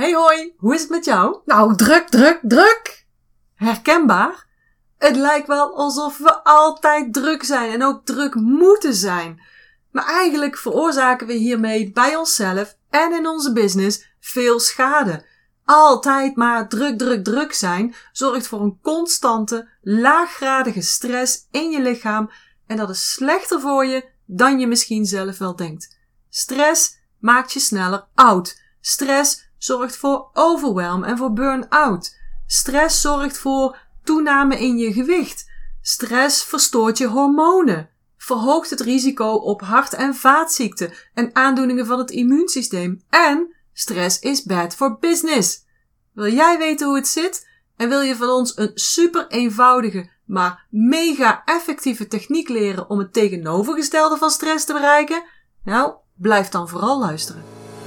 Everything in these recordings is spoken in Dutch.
Hey hoi, hoe is het met jou? Nou, druk, druk, druk. Herkenbaar? Het lijkt wel alsof we altijd druk zijn en ook druk moeten zijn. Maar eigenlijk veroorzaken we hiermee bij onszelf en in onze business veel schade. Altijd maar druk, druk, druk zijn zorgt voor een constante, laaggradige stress in je lichaam en dat is slechter voor je dan je misschien zelf wel denkt. Stress maakt je sneller oud. Stress zorgt voor overwhelm en voor burn-out. Stress zorgt voor toename in je gewicht. Stress verstoort je hormonen, verhoogt het risico op hart- en vaatziekten en aandoeningen van het immuunsysteem. En stress is bad for business. Wil jij weten hoe het zit? En wil je van ons een super eenvoudige, maar mega effectieve techniek leren om het tegenovergestelde van stress te bereiken? Nou, blijf dan vooral luisteren.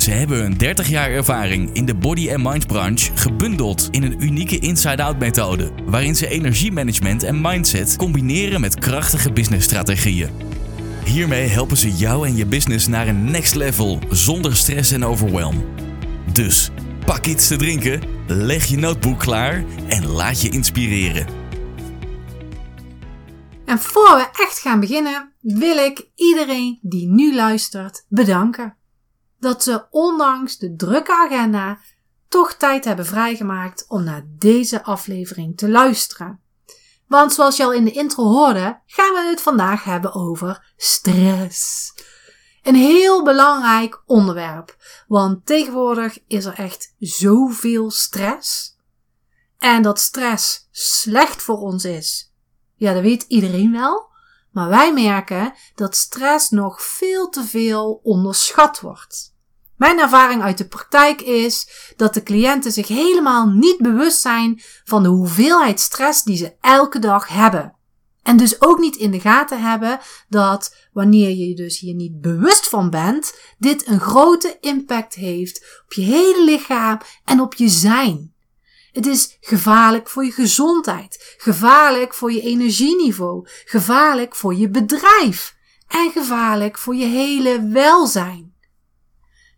Ze hebben hun 30 jaar ervaring in de body and mind branche gebundeld in een unieke inside-out methode, waarin ze energiemanagement en mindset combineren met krachtige businessstrategieën. Hiermee helpen ze jou en je business naar een next level zonder stress en overwhelm. Dus pak iets te drinken, leg je notebook klaar en laat je inspireren. En voor we echt gaan beginnen, wil ik iedereen die nu luistert bedanken dat ze ondanks de drukke agenda toch tijd hebben vrijgemaakt om naar deze aflevering te luisteren. Want zoals je al in de intro hoorde, gaan we het vandaag hebben over stress. Een heel belangrijk onderwerp, want tegenwoordig is er echt zoveel stress. En dat stress slecht voor ons is, ja, dat weet iedereen wel. Maar wij merken dat stress nog veel te veel onderschat wordt. Mijn ervaring uit de praktijk is dat de cliënten zich helemaal niet bewust zijn van de hoeveelheid stress die ze elke dag hebben. En dus ook niet in de gaten hebben dat wanneer je dus hier niet bewust van bent, dit een grote impact heeft op je hele lichaam en op je zijn. Het is gevaarlijk voor je gezondheid, gevaarlijk voor je energieniveau, gevaarlijk voor je bedrijf en gevaarlijk voor je hele welzijn.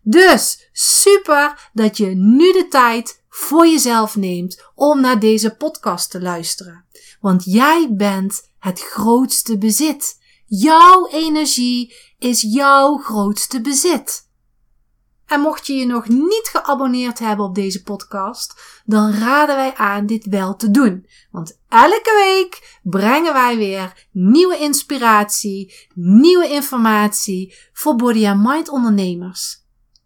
Dus super dat je nu de tijd voor jezelf neemt om naar deze podcast te luisteren. Want jij bent het grootste bezit. Jouw energie is jouw grootste bezit. En mocht je je nog niet geabonneerd hebben op deze podcast, dan raden wij aan dit wel te doen. Want elke week brengen wij weer nieuwe inspiratie, nieuwe informatie voor body and mind ondernemers.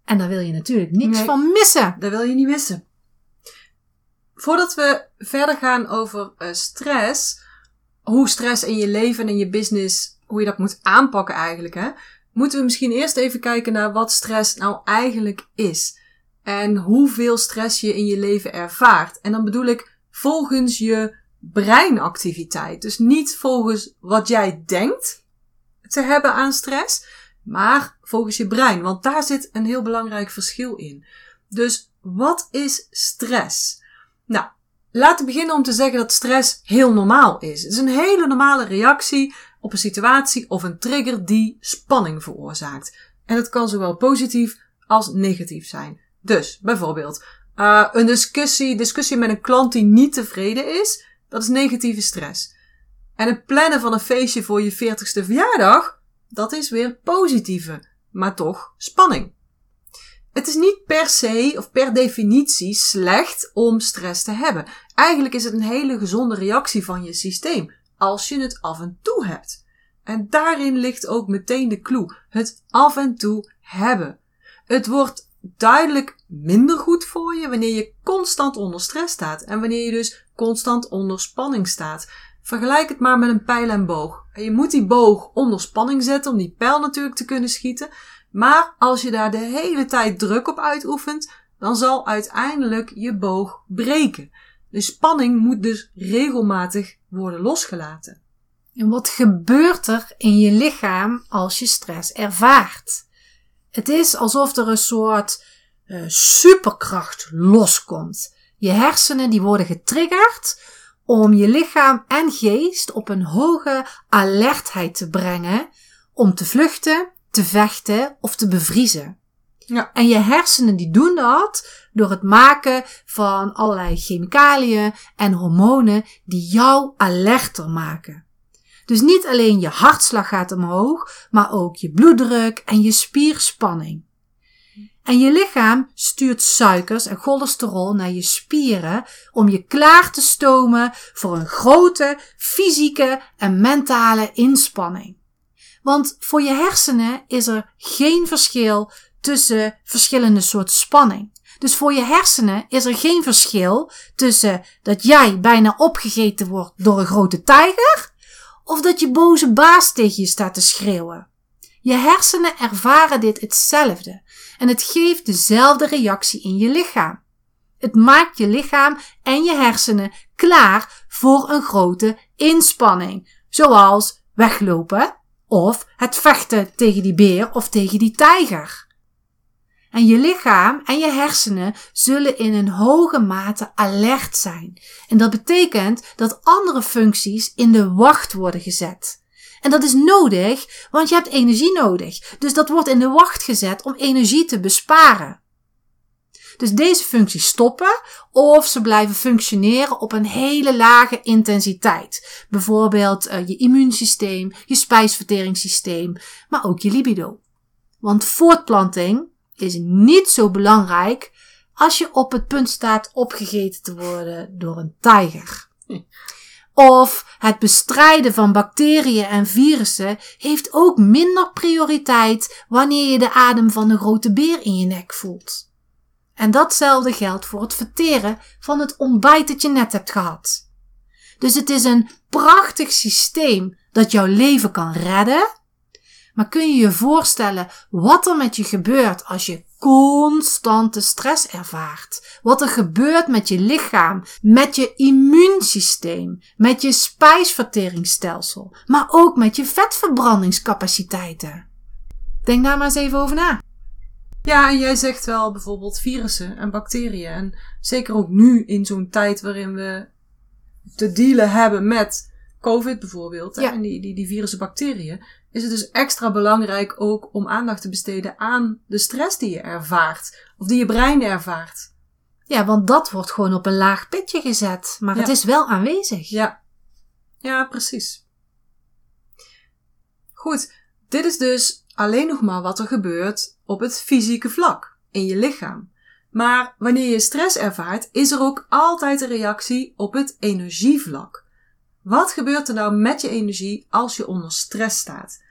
En daar wil je natuurlijk niks van missen. Dat wil je niet missen. Voordat we verder gaan over uh, stress, hoe stress in je leven en je business, hoe je dat moet aanpakken eigenlijk, hè, moeten we misschien eerst even kijken naar wat stress nou eigenlijk is. En hoeveel stress je in je leven ervaart. En dan bedoel ik volgens je breinactiviteit. Dus niet volgens wat jij denkt te hebben aan stress, maar volgens je brein. Want daar zit een heel belangrijk verschil in. Dus wat is stress? Nou, laten we beginnen om te zeggen dat stress heel normaal is. Het is een hele normale reactie op een situatie of een trigger die spanning veroorzaakt. En het kan zowel positief als negatief zijn. Dus bijvoorbeeld uh, een discussie, discussie met een klant die niet tevreden is, dat is negatieve stress. En het plannen van een feestje voor je 40ste verjaardag, dat is weer positieve, maar toch spanning. Het is niet per se of per definitie slecht om stress te hebben. Eigenlijk is het een hele gezonde reactie van je systeem, als je het af en toe hebt. En daarin ligt ook meteen de clue. Het af en toe hebben. Het wordt duidelijk minder goed voor je wanneer je constant onder stress staat en wanneer je dus constant onder spanning staat. Vergelijk het maar met een pijl en boog. Je moet die boog onder spanning zetten om die pijl natuurlijk te kunnen schieten. Maar als je daar de hele tijd druk op uitoefent, dan zal uiteindelijk je boog breken. De spanning moet dus regelmatig worden losgelaten. En wat gebeurt er in je lichaam als je stress ervaart? Het is alsof er een soort uh, superkracht loskomt. Je hersenen die worden getriggerd om je lichaam en geest op een hoge alertheid te brengen om te vluchten, te vechten of te bevriezen. Ja. En je hersenen die doen dat door het maken van allerlei chemicaliën en hormonen die jou alerter maken. Dus niet alleen je hartslag gaat omhoog, maar ook je bloeddruk en je spierspanning. En je lichaam stuurt suikers en cholesterol naar je spieren om je klaar te stomen voor een grote fysieke en mentale inspanning. Want voor je hersenen is er geen verschil tussen verschillende soorten spanning. Dus voor je hersenen is er geen verschil tussen dat jij bijna opgegeten wordt door een grote tijger of dat je boze baas tegen je staat te schreeuwen. Je hersenen ervaren dit hetzelfde en het geeft dezelfde reactie in je lichaam. Het maakt je lichaam en je hersenen klaar voor een grote inspanning, zoals weglopen of het vechten tegen die beer of tegen die tijger. En je lichaam en je hersenen zullen in een hoge mate alert zijn. En dat betekent dat andere functies in de wacht worden gezet. En dat is nodig, want je hebt energie nodig. Dus dat wordt in de wacht gezet om energie te besparen. Dus deze functies stoppen of ze blijven functioneren op een hele lage intensiteit. Bijvoorbeeld uh, je immuunsysteem, je spijsverteringssysteem, maar ook je libido. Want voortplanting is niet zo belangrijk als je op het punt staat opgegeten te worden door een tijger. Of het bestrijden van bacteriën en virussen heeft ook minder prioriteit wanneer je de adem van een grote beer in je nek voelt. En datzelfde geldt voor het verteren van het ontbijt dat je net hebt gehad. Dus het is een prachtig systeem dat jouw leven kan redden maar kun je je voorstellen wat er met je gebeurt als je constante stress ervaart? Wat er gebeurt met je lichaam, met je immuunsysteem, met je spijsverteringsstelsel, maar ook met je vetverbrandingscapaciteiten? Denk daar maar eens even over na. Ja, en jij zegt wel bijvoorbeeld virussen en bacteriën. En zeker ook nu in zo'n tijd waarin we te dealen hebben met COVID bijvoorbeeld. Ja. En die, die, die virussen bacteriën is het dus extra belangrijk ook om aandacht te besteden aan de stress die je ervaart. Of die je brein ervaart. Ja, want dat wordt gewoon op een laag pitje gezet. Maar het is wel aanwezig. Ja. Ja, precies. Goed, dit is dus alleen nog maar wat er gebeurt op het fysieke vlak in je lichaam. Maar wanneer je stress ervaart, is er ook altijd een reactie op het energievlak. Wat gebeurt er nou met je energie als je onder stress staat?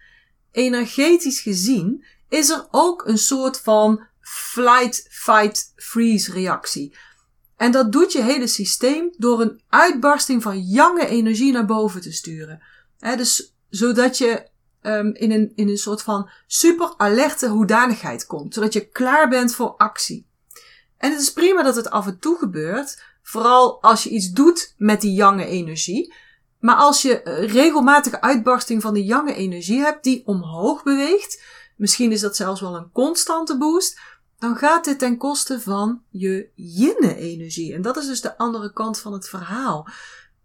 Energetisch gezien is er ook een soort van flight, fight, freeze reactie. En dat doet je hele systeem door een uitbarsting van jonge energie naar boven te sturen. dus zodat je um, in, een, in een soort van super alerte hoedanigheid komt. Zodat je klaar bent voor actie. En het is prima dat het af en toe gebeurt. Vooral als je iets doet met die jonge energie. Maar als je eh, regelmatige uitbarsting van die jonge energie hebt die omhoog beweegt, misschien is dat zelfs wel een constante boost, dan gaat dit ten koste van je yin-energie. En dat is dus de andere kant van het verhaal.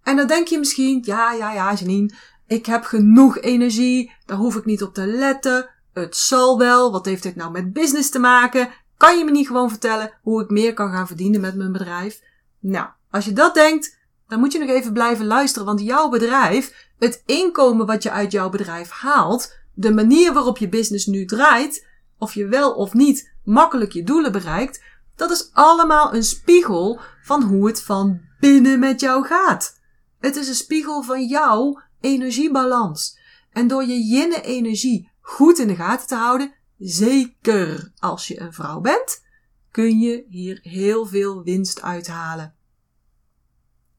En dan denk je misschien, ja, ja, ja, Janine, ik heb genoeg energie, daar hoef ik niet op te letten. Het zal wel, wat heeft dit nou met business te maken? Kan je me niet gewoon vertellen hoe ik meer kan gaan verdienen met mijn bedrijf? Nou, als je dat denkt, dan moet je nog even blijven luisteren, want jouw bedrijf, het inkomen wat je uit jouw bedrijf haalt, de manier waarop je business nu draait, of je wel of niet makkelijk je doelen bereikt, dat is allemaal een spiegel van hoe het van binnen met jou gaat. Het is een spiegel van jouw energiebalans. En door je yin energie goed in de gaten te houden, zeker als je een vrouw bent, kun je hier heel veel winst uithalen.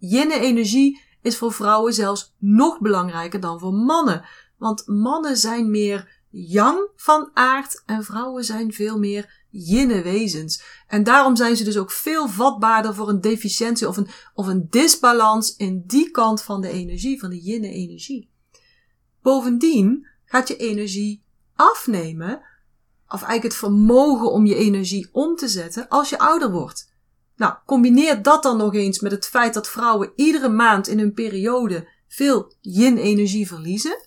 Yin-energie is voor vrouwen zelfs nog belangrijker dan voor mannen. Want mannen zijn meer yang van aard en vrouwen zijn veel meer yin wezens. En daarom zijn ze dus ook veel vatbaarder voor een deficiëntie of een, of een disbalans in die kant van de energie, van de yin energie. Bovendien gaat je energie afnemen, of eigenlijk het vermogen om je energie om te zetten als je ouder wordt. Nou, combineer dat dan nog eens met het feit dat vrouwen iedere maand in hun periode veel yin-energie verliezen.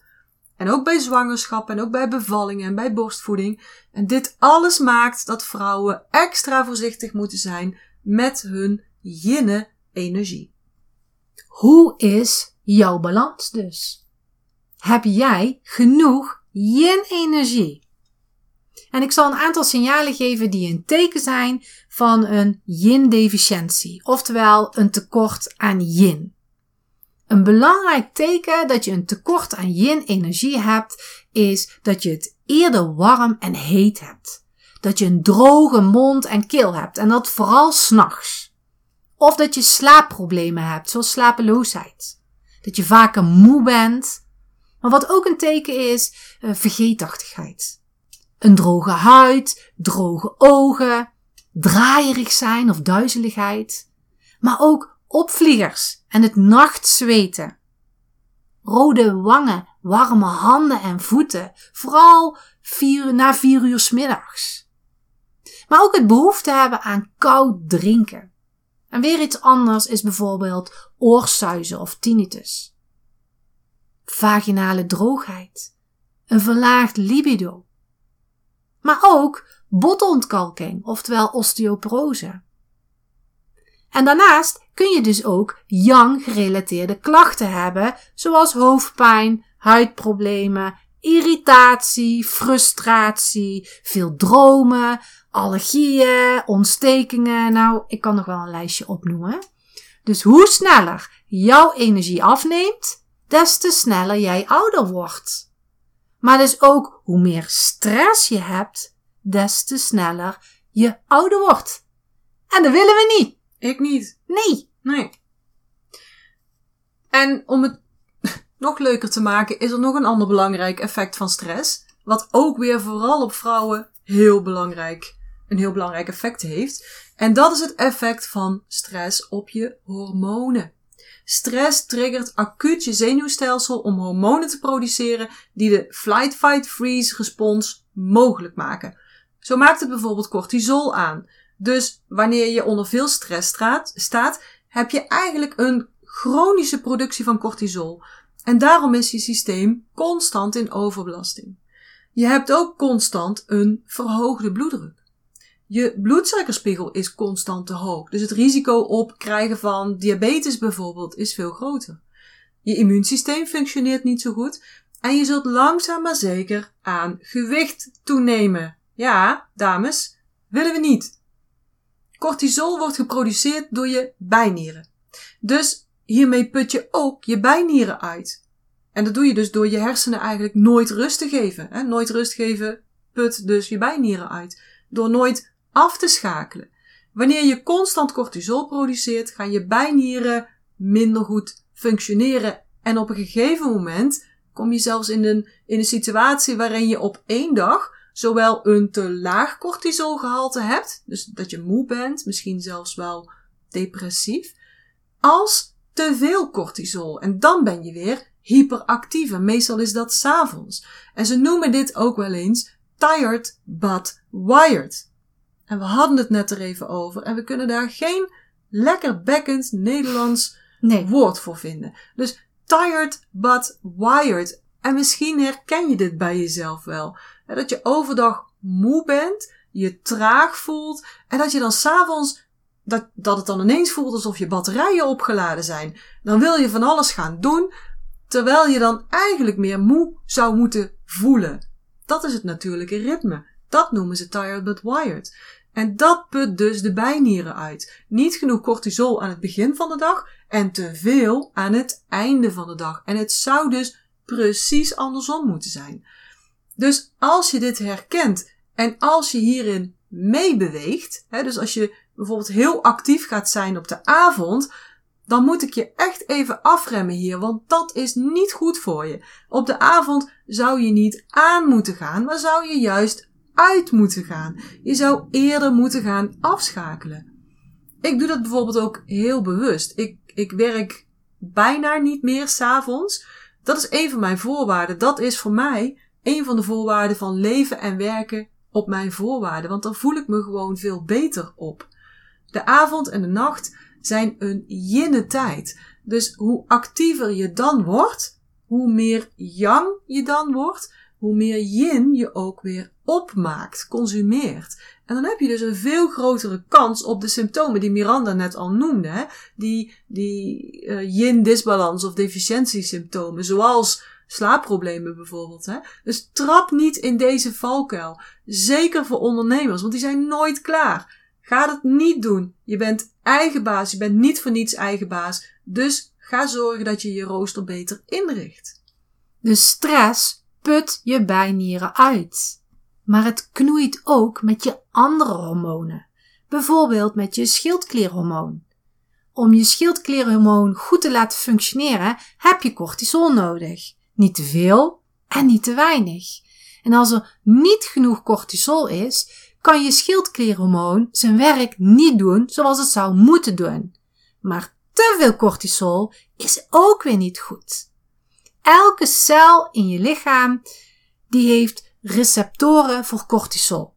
En ook bij zwangerschap en ook bij bevallingen en bij borstvoeding. En dit alles maakt dat vrouwen extra voorzichtig moeten zijn met hun yin-energie. Hoe is jouw balans dus? Heb jij genoeg yin-energie? En ik zal een aantal signalen geven die een teken zijn van een yin-deficiëntie, oftewel een tekort aan yin. Een belangrijk teken dat je een tekort aan yin-energie hebt, is dat je het eerder warm en heet hebt. Dat je een droge mond en keel hebt en dat vooral s'nachts. Of dat je slaapproblemen hebt, zoals slapeloosheid. Dat je vaker moe bent. Maar wat ook een teken is, uh, vergeetachtigheid. Een droge huid, droge ogen, draaierig zijn of duizeligheid. Maar ook opvliegers en het nachtzweten. Rode wangen, warme handen en voeten, vooral vier, na vier uur s middags. Maar ook het behoefte hebben aan koud drinken. En weer iets anders is bijvoorbeeld oorsuizen of tinnitus. Vaginale droogheid. Een verlaagd libido. Maar ook botontkalking, oftewel osteoporose. En daarnaast kun je dus ook yang gerelateerde klachten hebben, zoals hoofdpijn, huidproblemen, irritatie, frustratie, veel dromen, allergieën, ontstekingen. Nou, ik kan nog wel een lijstje opnoemen. Dus hoe sneller jouw energie afneemt, des te sneller jij ouder wordt. Maar dus ook hoe meer stress je hebt, des te sneller je ouder wordt. En dat willen we niet. Ik niet. Nee. Nee. En om het nog leuker te maken, is er nog een ander belangrijk effect van stress. Wat ook weer vooral op vrouwen heel belangrijk, een heel belangrijk effect heeft. En dat is het effect van stress op je hormonen. Stress triggert acuut je zenuwstelsel om hormonen te produceren die de flight, fight, freeze respons mogelijk maken. Zo maakt het bijvoorbeeld cortisol aan. Dus wanneer je onder veel stress staat, heb je eigenlijk een chronische productie van cortisol. En daarom is je systeem constant in overbelasting. Je hebt ook constant een verhoogde bloeddruk. Je bloedsuikerspiegel is constant te hoog. Dus het risico op krijgen van diabetes bijvoorbeeld is veel groter. Je immuunsysteem functioneert niet zo goed. En je zult langzaam maar zeker aan gewicht toenemen. Ja, dames, willen we niet. Cortisol wordt geproduceerd door je bijnieren. Dus hiermee put je ook je bijnieren uit. En dat doe je dus door je hersenen eigenlijk nooit rust te geven. Hè? Nooit rust geven put dus je bijnieren uit. Door nooit af te schakelen. Wanneer je constant cortisol produceert, gaan je bijnieren minder goed functioneren. En op een gegeven moment kom je zelfs in een, in een situatie waarin je op één dag zowel een te laag cortisolgehalte hebt, dus dat je moe bent, misschien zelfs wel depressief, als te veel cortisol. En dan ben je weer hyperactief. En meestal is dat s'avonds. En ze noemen dit ook wel eens tired but wired. En we hadden het net er even over. En we kunnen daar geen lekker bekkend Nederlands nee. woord voor vinden. Dus tired but wired. En misschien herken je dit bij jezelf wel. Dat je overdag moe bent, je traag voelt en dat je dan s'avonds, dat, dat het dan ineens voelt alsof je batterijen opgeladen zijn. Dan wil je van alles gaan doen, terwijl je dan eigenlijk meer moe zou moeten voelen. Dat is het natuurlijke ritme. Dat noemen ze tired but wired. En dat put dus de bijnieren uit. Niet genoeg cortisol aan het begin van de dag en te veel aan het einde van de dag. En het zou dus precies andersom moeten zijn. Dus als je dit herkent en als je hierin meebeweegt, dus als je bijvoorbeeld heel actief gaat zijn op de avond, dan moet ik je echt even afremmen hier, want dat is niet goed voor je. Op de avond zou je niet aan moeten gaan, maar zou je juist uit moeten gaan. Je zou eerder moeten gaan afschakelen. Ik doe dat bijvoorbeeld ook heel bewust. Ik, ik werk bijna niet meer s'avonds. Dat is een van mijn voorwaarden. Dat is voor mij een van de voorwaarden van leven en werken op mijn voorwaarden. Want dan voel ik me gewoon veel beter op. De avond en de nacht zijn een jinne tijd. Dus hoe actiever je dan wordt, hoe meer yang je dan wordt, hoe meer yin je ook weer opmaakt, consumeert. En dan heb je dus een veel grotere kans op de symptomen die Miranda net al noemde. Hè? Die, die uh, yin-disbalans of deficiëntiesymptomen, zoals slaapproblemen bijvoorbeeld. Hè? Dus trap niet in deze valkuil. Zeker voor ondernemers, want die zijn nooit klaar. Ga het niet doen. Je bent eigen baas, je bent niet voor niets eigen baas. Dus ga zorgen dat je je rooster beter inricht. De stress put je bijnieren uit. Maar het knoeit ook met je andere hormonen. Bijvoorbeeld met je schildklierhormoon. Om je schildklierhormoon goed te laten functioneren heb je cortisol nodig. Niet te veel en niet te weinig. En als er niet genoeg cortisol is, kan je schildklierhormoon zijn werk niet doen zoals het zou moeten doen. Maar te veel cortisol is ook weer niet goed. Elke cel in je lichaam die heeft receptoren voor cortisol.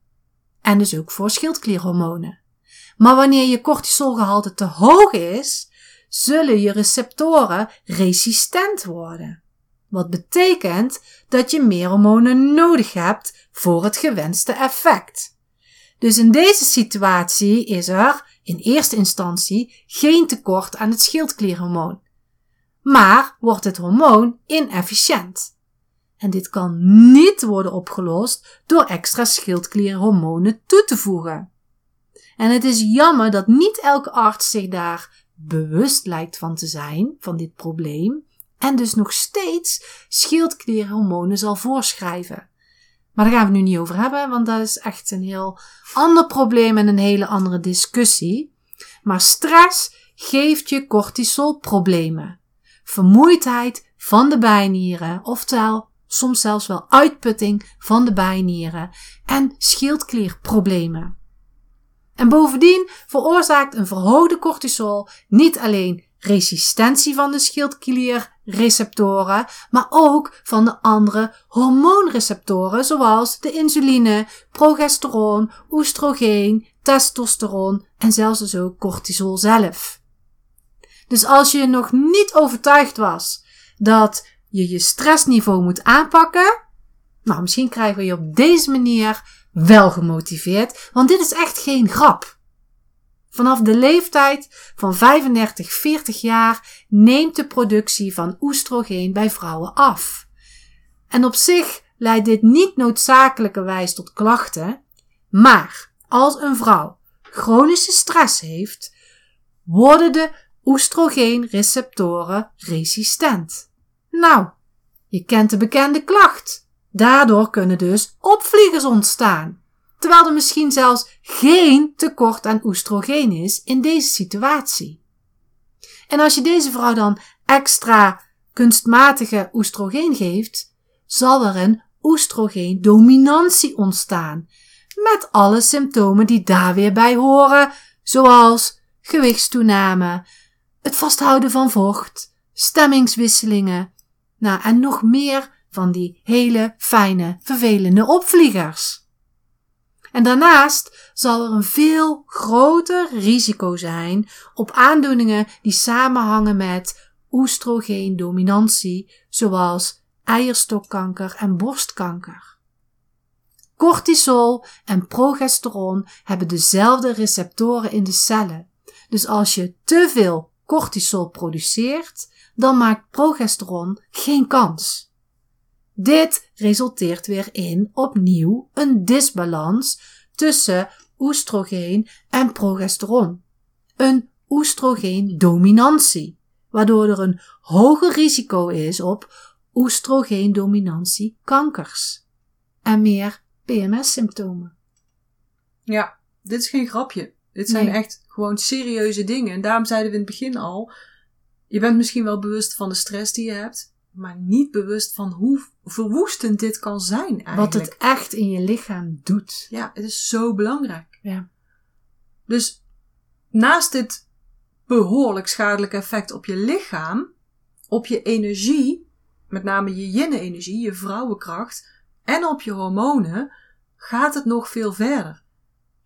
En dus ook voor schildklierhormonen. Maar wanneer je cortisolgehalte te hoog is, zullen je receptoren resistent worden. Wat betekent dat je meer hormonen nodig hebt voor het gewenste effect. Dus in deze situatie is er in eerste instantie geen tekort aan het schildklierhormoon. Maar wordt het hormoon inefficiënt. En dit kan niet worden opgelost door extra schildklierhormonen toe te voegen. En het is jammer dat niet elke arts zich daar bewust lijkt van te zijn, van dit probleem, en dus nog steeds schildklierhormonen zal voorschrijven. Maar daar gaan we nu niet over hebben, want dat is echt een heel ander probleem en een hele andere discussie. Maar stress geeft je cortisolproblemen. Vermoeidheid van de bijnieren, oftewel soms zelfs wel uitputting van de bijnieren en schildklierproblemen. En bovendien veroorzaakt een verhoogde cortisol niet alleen resistentie van de schildklierreceptoren, maar ook van de andere hormoonreceptoren zoals de insuline, progesteron, oestrogeen, testosteron en zelfs dus ook cortisol zelf. Dus als je nog niet overtuigd was dat je je stressniveau moet aanpakken, nou misschien krijgen we je op deze manier wel gemotiveerd, want dit is echt geen grap. Vanaf de leeftijd van 35, 40 jaar neemt de productie van oestrogeen bij vrouwen af. En op zich leidt dit niet noodzakelijkerwijs tot klachten, maar als een vrouw chronische stress heeft, worden de oestrogeenreceptoren resistent. Nou, je kent de bekende klacht. Daardoor kunnen dus opvliegers ontstaan terwijl er misschien zelfs geen tekort aan oestrogeen is in deze situatie. En als je deze vrouw dan extra kunstmatige oestrogeen geeft, zal er een oestrogeendominantie ontstaan, met alle symptomen die daar weer bij horen, zoals gewichtstoename, het vasthouden van vocht, stemmingswisselingen, nou en nog meer van die hele fijne, vervelende opvliegers. En daarnaast zal er een veel groter risico zijn op aandoeningen die samenhangen met oestrogeendominantie, zoals eierstokkanker en borstkanker. Cortisol en progesteron hebben dezelfde receptoren in de cellen. Dus als je te veel cortisol produceert, dan maakt progesteron geen kans. Dit resulteert weer in opnieuw een disbalans tussen oestrogeen en progesteron. Een oestrogeendominantie, waardoor er een hoger risico is op oestrogeendominantie kankers en meer PMS-symptomen. Ja, dit is geen grapje. Dit zijn echt gewoon serieuze dingen. En daarom zeiden we in het begin al, je bent misschien wel bewust van de stress die je hebt maar niet bewust van hoe verwoestend dit kan zijn eigenlijk. Wat het echt in je lichaam doet. Ja, het is zo belangrijk. Ja. Dus naast dit behoorlijk schadelijke effect op je lichaam, op je energie, met name je yin-energie, je vrouwenkracht en op je hormonen, gaat het nog veel verder.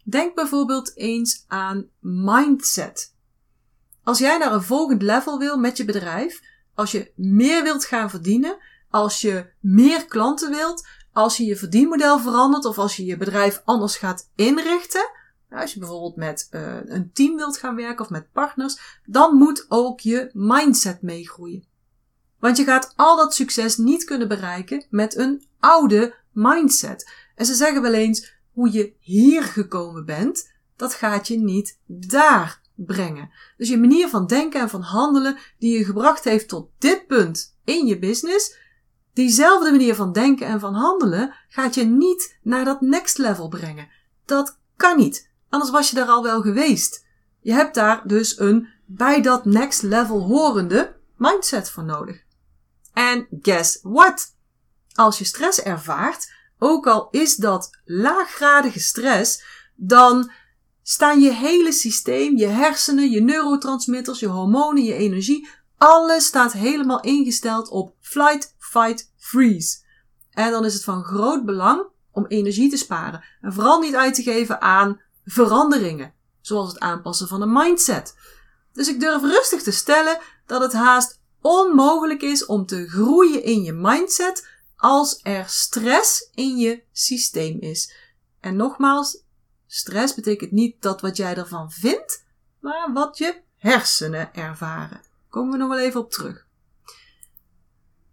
Denk bijvoorbeeld eens aan mindset. Als jij naar een volgend level wil met je bedrijf, als je meer wilt gaan verdienen, als je meer klanten wilt, als je je verdienmodel verandert of als je je bedrijf anders gaat inrichten, als je bijvoorbeeld met uh, een team wilt gaan werken of met partners, dan moet ook je mindset meegroeien. Want je gaat al dat succes niet kunnen bereiken met een oude mindset. En ze zeggen wel eens, hoe je hier gekomen bent, dat gaat je niet daar brengen. Dus je manier van denken en van handelen die je gebracht heeft tot dit punt in je business, diezelfde manier van denken en van handelen gaat je niet naar dat next level brengen. Dat kan niet. Anders was je daar al wel geweest. Je hebt daar dus een bij dat next level horende mindset voor nodig. En guess what? Als je stress ervaart, ook al is dat laaggradige stress, dan staan je hele systeem, je hersenen, je neurotransmitters, je hormonen, je energie, alles staat helemaal ingesteld op flight, fight, freeze. En dan is het van groot belang om energie te sparen en vooral niet uit te geven aan veranderingen, zoals het aanpassen van een mindset. Dus ik durf rustig te stellen dat het haast onmogelijk is om te groeien in je mindset als er stress in je systeem is. En nogmaals, stress betekent niet dat wat jij ervan vindt, maar wat je hersenen ervaren. Komen we nog wel even op terug.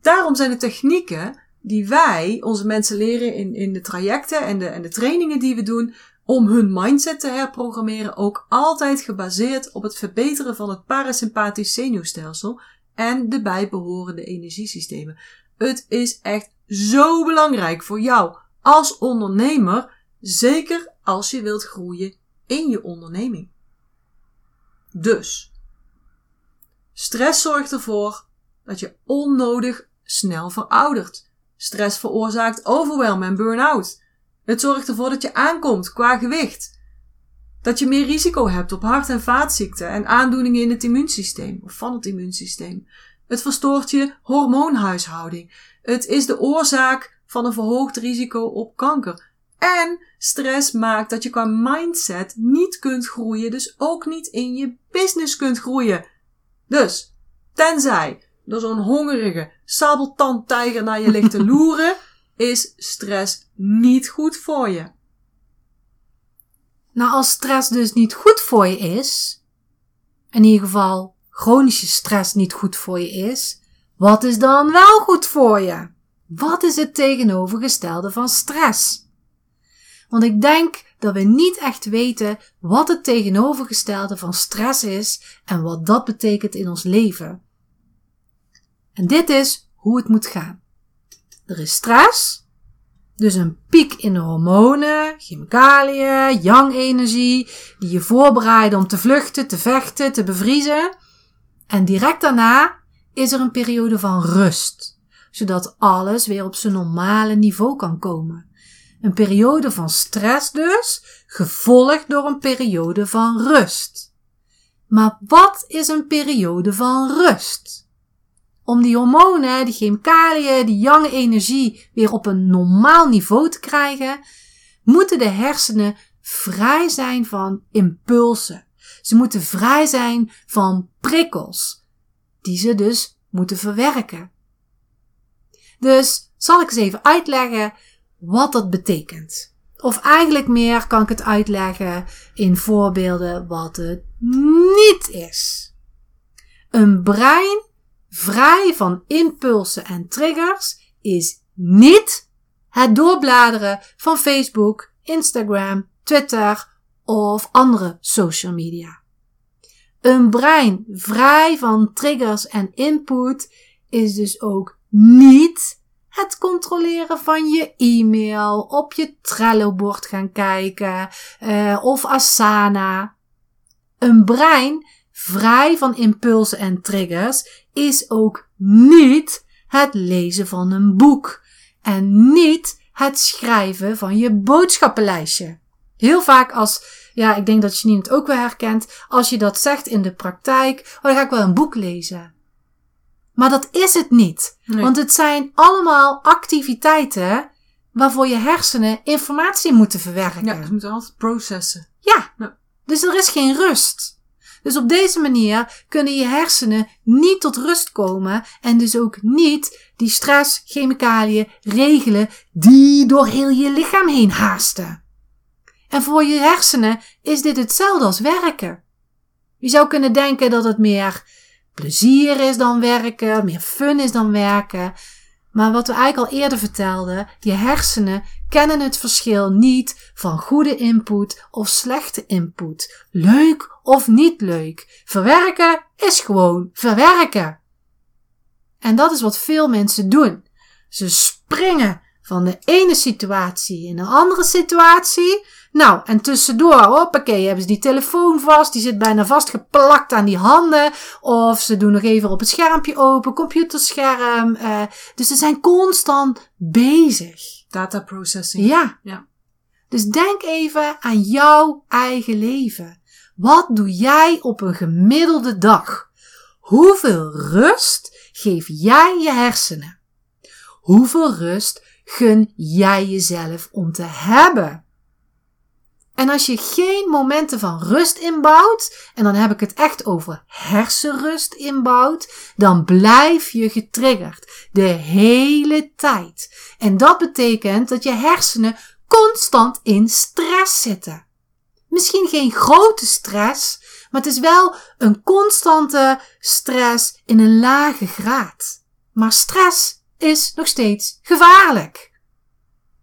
Daarom zijn de technieken die wij onze mensen leren in, in de trajecten en de, en de trainingen die we doen, om hun mindset te herprogrammeren, ook altijd gebaseerd op het verbeteren van het parasympathisch zenuwstelsel en de bijbehorende energiesystemen. Het is echt zo belangrijk voor jou als ondernemer, zeker als je wilt groeien in je onderneming. Dus, stress zorgt ervoor dat je onnodig snel veroudert. Stress veroorzaakt overwhelm en burn-out. Het zorgt ervoor dat je aankomt qua gewicht. Dat je meer risico hebt op hart- en vaatziekten en aandoeningen in het immuunsysteem of van het immuunsysteem. Het verstoort je hormoonhuishouding. Het is de oorzaak van een verhoogd risico op kanker. En stress maakt dat je qua mindset niet kunt groeien, dus ook niet in je business kunt groeien. Dus, tenzij er zo'n hongerige sabeltandtijger naar je ligt te loeren, is stress niet goed voor je. Nou, als stress dus niet goed voor je is, in ieder geval chronische stress niet goed voor je is, wat is dan wel goed voor je? Wat is het tegenovergestelde van stress? Want ik denk dat we niet echt weten wat het tegenovergestelde van stress is en wat dat betekent in ons leven. En dit is hoe het moet gaan. Er is stress, dus een piek in de hormonen, chemicaliën, yang-energie, die je voorbereiden om te vluchten, te vechten, te bevriezen. En direct daarna is er een periode van rust, zodat alles weer op zijn normale niveau kan komen. Een periode van stress dus, gevolgd door een periode van rust. Maar wat is een periode van rust? Om die hormonen, die chemicaliën, die jonge energie weer op een normaal niveau te krijgen, moeten de hersenen vrij zijn van impulsen. Ze moeten vrij zijn van prikkels, die ze dus moeten verwerken. Dus zal ik eens even uitleggen wat dat betekent. Of eigenlijk meer kan ik het uitleggen in voorbeelden wat het niet is. Een brein vrij van impulsen en triggers is niet het doorbladeren van Facebook, Instagram, Twitter of andere social media. Een brein vrij van triggers en input is dus ook niet het controleren van je e-mail, op je Trello-bord gaan kijken uh, of Asana. Een brein vrij van impulsen en triggers is ook niet het lezen van een boek en niet het schrijven van je boodschappenlijstje. Heel vaak als, ja, ik denk dat je het ook wel herkent, als je dat zegt in de praktijk, oh, dan ga ik wel een boek lezen. Maar dat is het niet. Nee. Want het zijn allemaal activiteiten waarvoor je hersenen informatie moeten verwerken. ja, ze moeten altijd processen. Ja. Ja. Dus er is geen rust. Dus op deze manier kunnen je hersenen niet tot rust komen en dus ook niet die stress, chemicaliën regelen die door heel je lichaam heen haasten. En voor je hersenen is dit hetzelfde als werken. Je zou kunnen denken dat het meer plezier is dan werken, meer fun is dan werken. Maar wat we eigenlijk al eerder vertelden, je hersenen kennen het verschil niet van goede input of slechte input. Leuk of niet leuk. Verwerken is gewoon verwerken. En dat is wat veel mensen doen. Ze springen van de ene situatie in een andere situatie. Nou, en tussendoor, hoppakee, hebben ze die telefoon vast. Die zit bijna vastgeplakt aan die handen. Of ze doen nog even op het schermpje open, computerscherm. eh, dus ze zijn constant bezig. Data processing. Ja. Ja. Dus denk even aan jouw eigen leven. Wat doe jij op een gemiddelde dag? Hoeveel rust geef jij je hersenen? Hoeveel rust gun jij jezelf om te hebben? En als je geen momenten van rust inbouwt, en dan heb ik het echt over hersenrust inbouwt, dan blijf je getriggerd de hele tijd. En dat betekent dat je hersenen constant in stress zitten. Misschien geen grote stress, maar het is wel een constante stress in een lage graad. Maar stress is nog steeds gevaarlijk.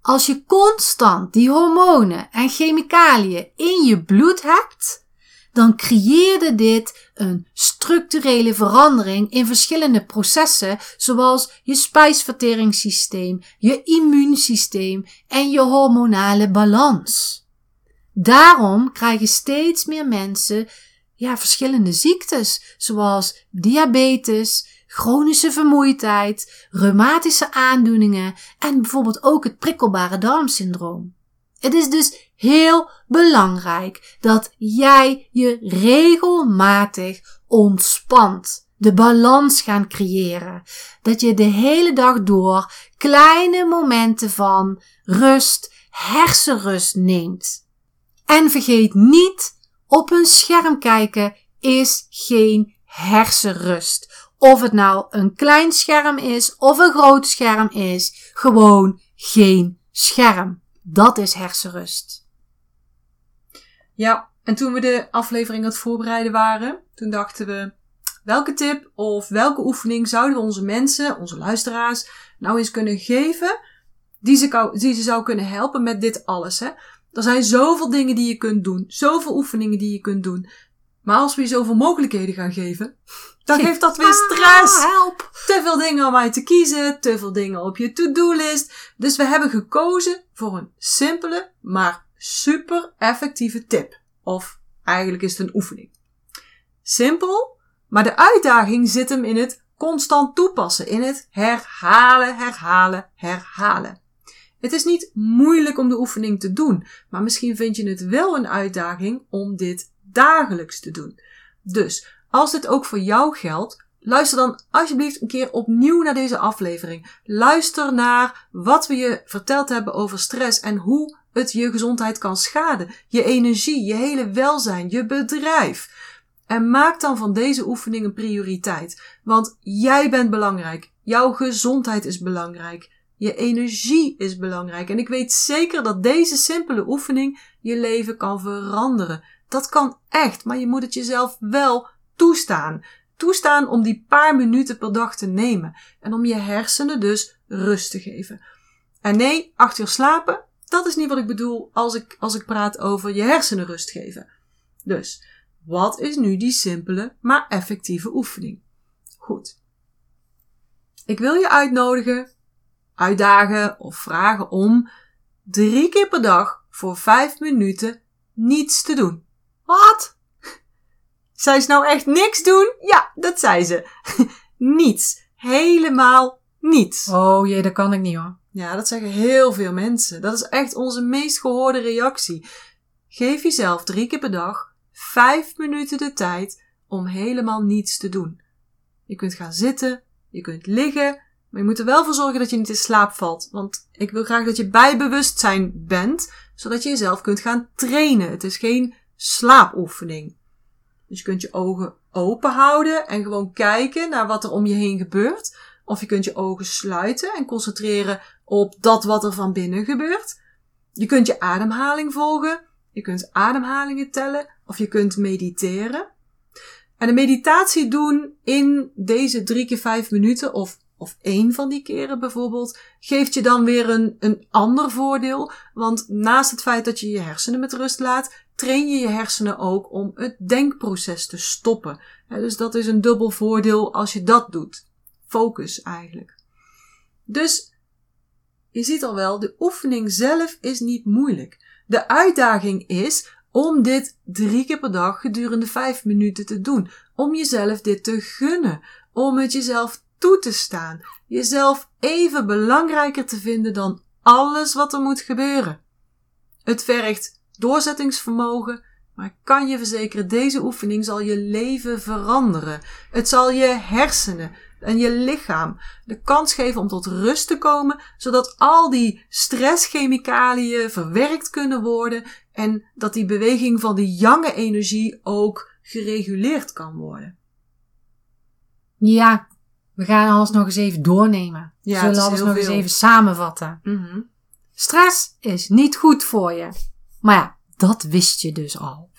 Als je constant die hormonen en chemicaliën in je bloed hebt, dan creëerde dit een structurele verandering in verschillende processen, zoals je spijsverteringssysteem, je immuunsysteem en je hormonale balans. Daarom krijgen steeds meer mensen ja, verschillende ziektes, zoals diabetes, chronische vermoeidheid, reumatische aandoeningen en bijvoorbeeld ook het prikkelbare darmsyndroom. Het is dus heel belangrijk dat jij je regelmatig ontspant. De balans gaan creëren. Dat je de hele dag door kleine momenten van rust, hersenrust neemt. En vergeet niet, op een scherm kijken is geen hersenrust. Of het nou een klein scherm is of een groot scherm is, gewoon geen scherm. Dat is hersenrust. Ja, en toen we de aflevering aan het voorbereiden waren, toen dachten we, welke tip of welke oefening zouden we onze mensen, onze luisteraars, nou eens kunnen geven, die ze, zou kunnen helpen met dit alles, hè? Er zijn zoveel dingen die je kunt doen, zoveel oefeningen die je kunt doen. Maar als we je zoveel mogelijkheden gaan geven, dan geeft dat weer stress. Ah, help! Te veel dingen om uit te kiezen, te veel dingen op je to-do-list. Dus we hebben gekozen voor een simpele, maar super effectieve tip. Of eigenlijk is het een oefening. Simpel, maar de uitdaging zit hem in het constant toepassen, in het herhalen, herhalen, herhalen. Het is niet moeilijk om de oefening te doen, maar misschien vind je het wel een uitdaging om dit dagelijks te doen. Dus als dit ook voor jou geldt, luister dan alsjeblieft een keer opnieuw naar deze aflevering. Luister naar wat we je verteld hebben over stress en hoe het je gezondheid kan schaden, je energie, je hele welzijn, je bedrijf. En maak dan van deze oefening een prioriteit, want jij bent belangrijk. Jouw gezondheid is belangrijk. Je energie is belangrijk. En ik weet zeker dat deze simpele oefening je leven kan veranderen. Dat kan echt, maar je moet het jezelf wel toestaan. Toestaan om die paar minuten per dag te nemen. En om je hersenen dus rust te geven. En nee, acht uur slapen, dat is niet wat ik bedoel als ik, als ik praat over je hersenen rust geven. Dus, wat is nu die simpele, maar effectieve oefening? Goed. Ik wil je uitnodigen, uitdagen of vragen om drie keer per dag voor vijf minuten niets te doen. Wat? Zei ze nou echt niks doen? Ja, dat zei ze. niets. Helemaal niets. Oh jee, dat kan ik niet hoor. Ja, dat zeggen heel veel mensen. Dat is echt onze meest gehoorde reactie. Geef jezelf drie keer per dag vijf minuten de tijd om helemaal niets te doen. Je kunt gaan zitten, je kunt liggen, maar je moet er wel voor zorgen dat je niet in slaap valt. Want ik wil graag dat je bij bewustzijn bent, zodat je jezelf kunt gaan trainen. Het is geen slaapoefening. Dus je kunt je ogen open houden en gewoon kijken naar wat er om je heen gebeurt. Of je kunt je ogen sluiten en concentreren op dat wat er van binnen gebeurt. Je kunt je ademhaling volgen. Je kunt ademhalingen tellen. Of je kunt mediteren. En de meditatie doen in deze drie keer vijf minuten of, of één van die keren bijvoorbeeld, geeft je dan weer een, een ander voordeel. Want naast het feit dat je je hersenen met rust laat, train je je hersenen ook om het denkproces te stoppen. dus dat is een dubbel voordeel als je dat doet. Focus eigenlijk. Dus je ziet al wel, de oefening zelf is niet moeilijk. De uitdaging is om dit drie keer per dag gedurende vijf minuten te doen. Om jezelf dit te gunnen. Om het jezelf toe te staan. Jezelf even belangrijker te vinden dan alles wat er moet gebeuren. Het vergt doorzettingsvermogen, maar ik kan je verzekeren, deze oefening zal je leven veranderen. Het zal je hersenen, en je lichaam de kans geven om tot rust te komen, zodat al die stresschemicaliën verwerkt kunnen worden en dat die beweging van de jonge energie ook gereguleerd kan worden. Ja, we gaan alles nog eens even doornemen. Ja, we zullen alles nog veel. eens even samenvatten. Mhm. Stress is niet goed voor je. Maar ja, dat wist je dus al.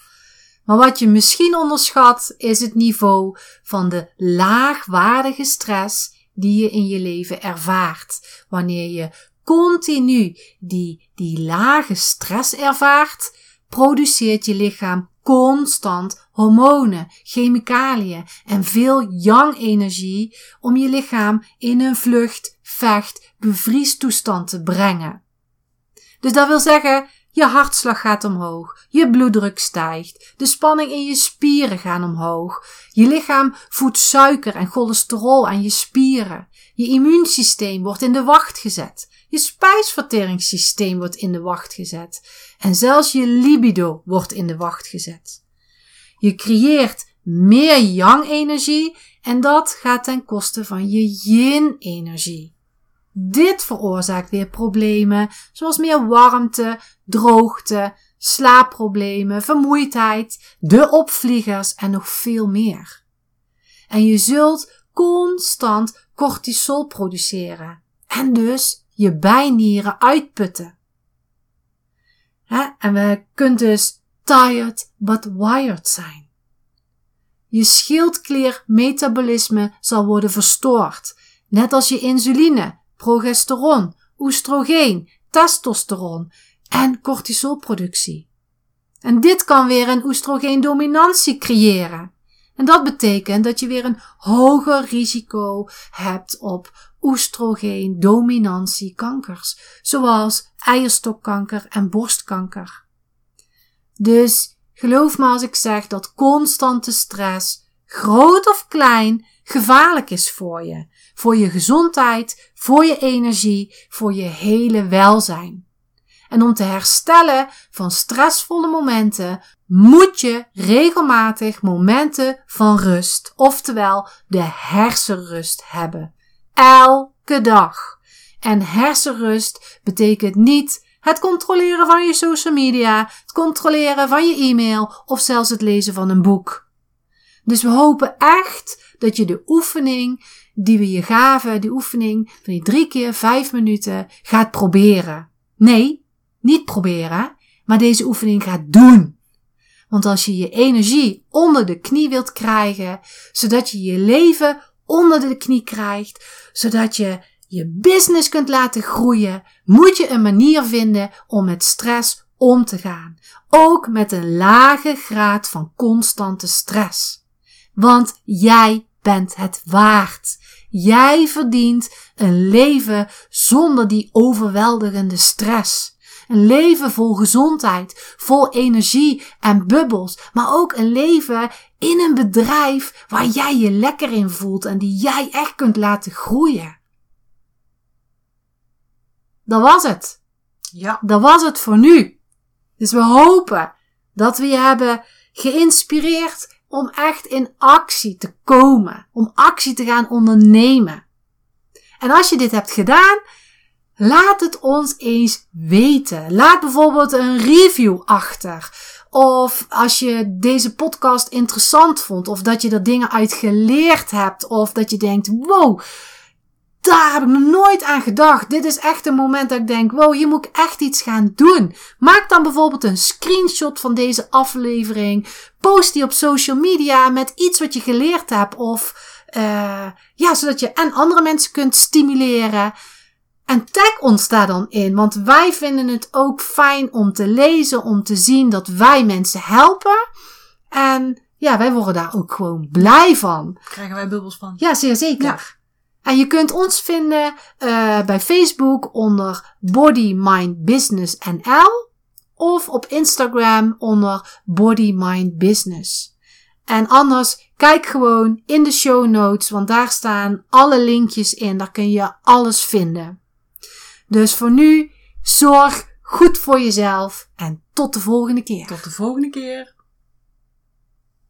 Maar wat je misschien onderschat is het niveau van de laagwaardige stress die je in je leven ervaart. Wanneer je continu die, die lage stress ervaart, produceert je lichaam constant hormonen, chemicaliën en veel yang-energie om je lichaam in een vlucht, vecht, bevriestoestand te brengen. Dus dat wil zeggen, je hartslag gaat omhoog, je bloeddruk stijgt, de spanning in je spieren gaan omhoog, je lichaam voedt suiker en cholesterol aan je spieren, je immuunsysteem wordt in de wacht gezet, je spijsverteringssysteem wordt in de wacht gezet en zelfs je libido wordt in de wacht gezet. Je creëert meer yang-energie en dat gaat ten koste van je yin-energie. Dit veroorzaakt weer problemen zoals meer warmte, droogte, slaapproblemen, vermoeidheid, de opvliegers en nog veel meer. En je zult constant cortisol produceren en dus je bijnieren uitputten. En we kunt dus tired but wired zijn. Je schildkliermetabolisme zal worden verstoord, net als je insuline, progesteron, oestrogeen, testosteron en cortisolproductie. En dit kan weer een oestrogeendominantie creëren. En dat betekent dat je weer een hoger risico hebt op oestrogeendominantiekankers, zoals eierstokkanker en borstkanker. Dus geloof me als ik zeg dat constante stress, groot of klein, gevaarlijk is voor je. Voor je gezondheid, voor je energie, voor je hele welzijn. En om te herstellen van stressvolle momenten moet je regelmatig momenten van rust, oftewel de hersenrust hebben. Elke dag. En hersenrust betekent niet het controleren van je social media, het controleren van je e-mail of zelfs het lezen van een boek. Dus we hopen echt dat je de oefening die we je gaven, die oefening van die drie keer vijf minuten, gaat proberen. Nee, niet proberen, maar deze oefening gaat doen. Want als je je energie onder de knie wilt krijgen, zodat je je leven onder de knie krijgt, zodat je je business kunt laten groeien, moet je een manier vinden om met stress om te gaan. Ook met een lage graad van constante stress. Want jij bent het waard. Jij verdient een leven zonder die overweldigende stress. Een leven vol gezondheid, vol energie en bubbels, maar ook een leven in een bedrijf waar jij je lekker in voelt en die jij echt kunt laten groeien. Dat was het. Ja. Dat was het voor nu. Dus we hopen dat we je hebben geïnspireerd om echt in actie te komen, om actie te gaan ondernemen. En als je dit hebt gedaan, laat het ons eens weten. Laat bijvoorbeeld een review achter. Of als je deze podcast interessant vond, of dat je er dingen uit geleerd hebt, of dat je denkt: wow, daar heb ik nog nooit aan gedacht. Dit is echt een moment dat ik denk: wow, hier moet ik echt iets gaan doen. Maak dan bijvoorbeeld een screenshot van deze aflevering. Post die op social media met iets wat je geleerd hebt. Of uh, ja, zodat je en andere mensen kunt stimuleren. En tag ons daar dan in, want wij vinden het ook fijn om te lezen, om te zien dat wij mensen helpen. En ja, wij worden daar ook gewoon blij van. Krijgen wij bubbels van. Ja, zeer zeker. Ja. En je kunt ons vinden uh, bij Facebook onder Body Mind Business NL of op Instagram onder Body Mind Business. En anders kijk gewoon in de show notes, want daar staan alle linkjes in. Daar kun je alles vinden. Dus voor nu, zorg goed voor jezelf en tot de volgende keer. Tot de volgende keer.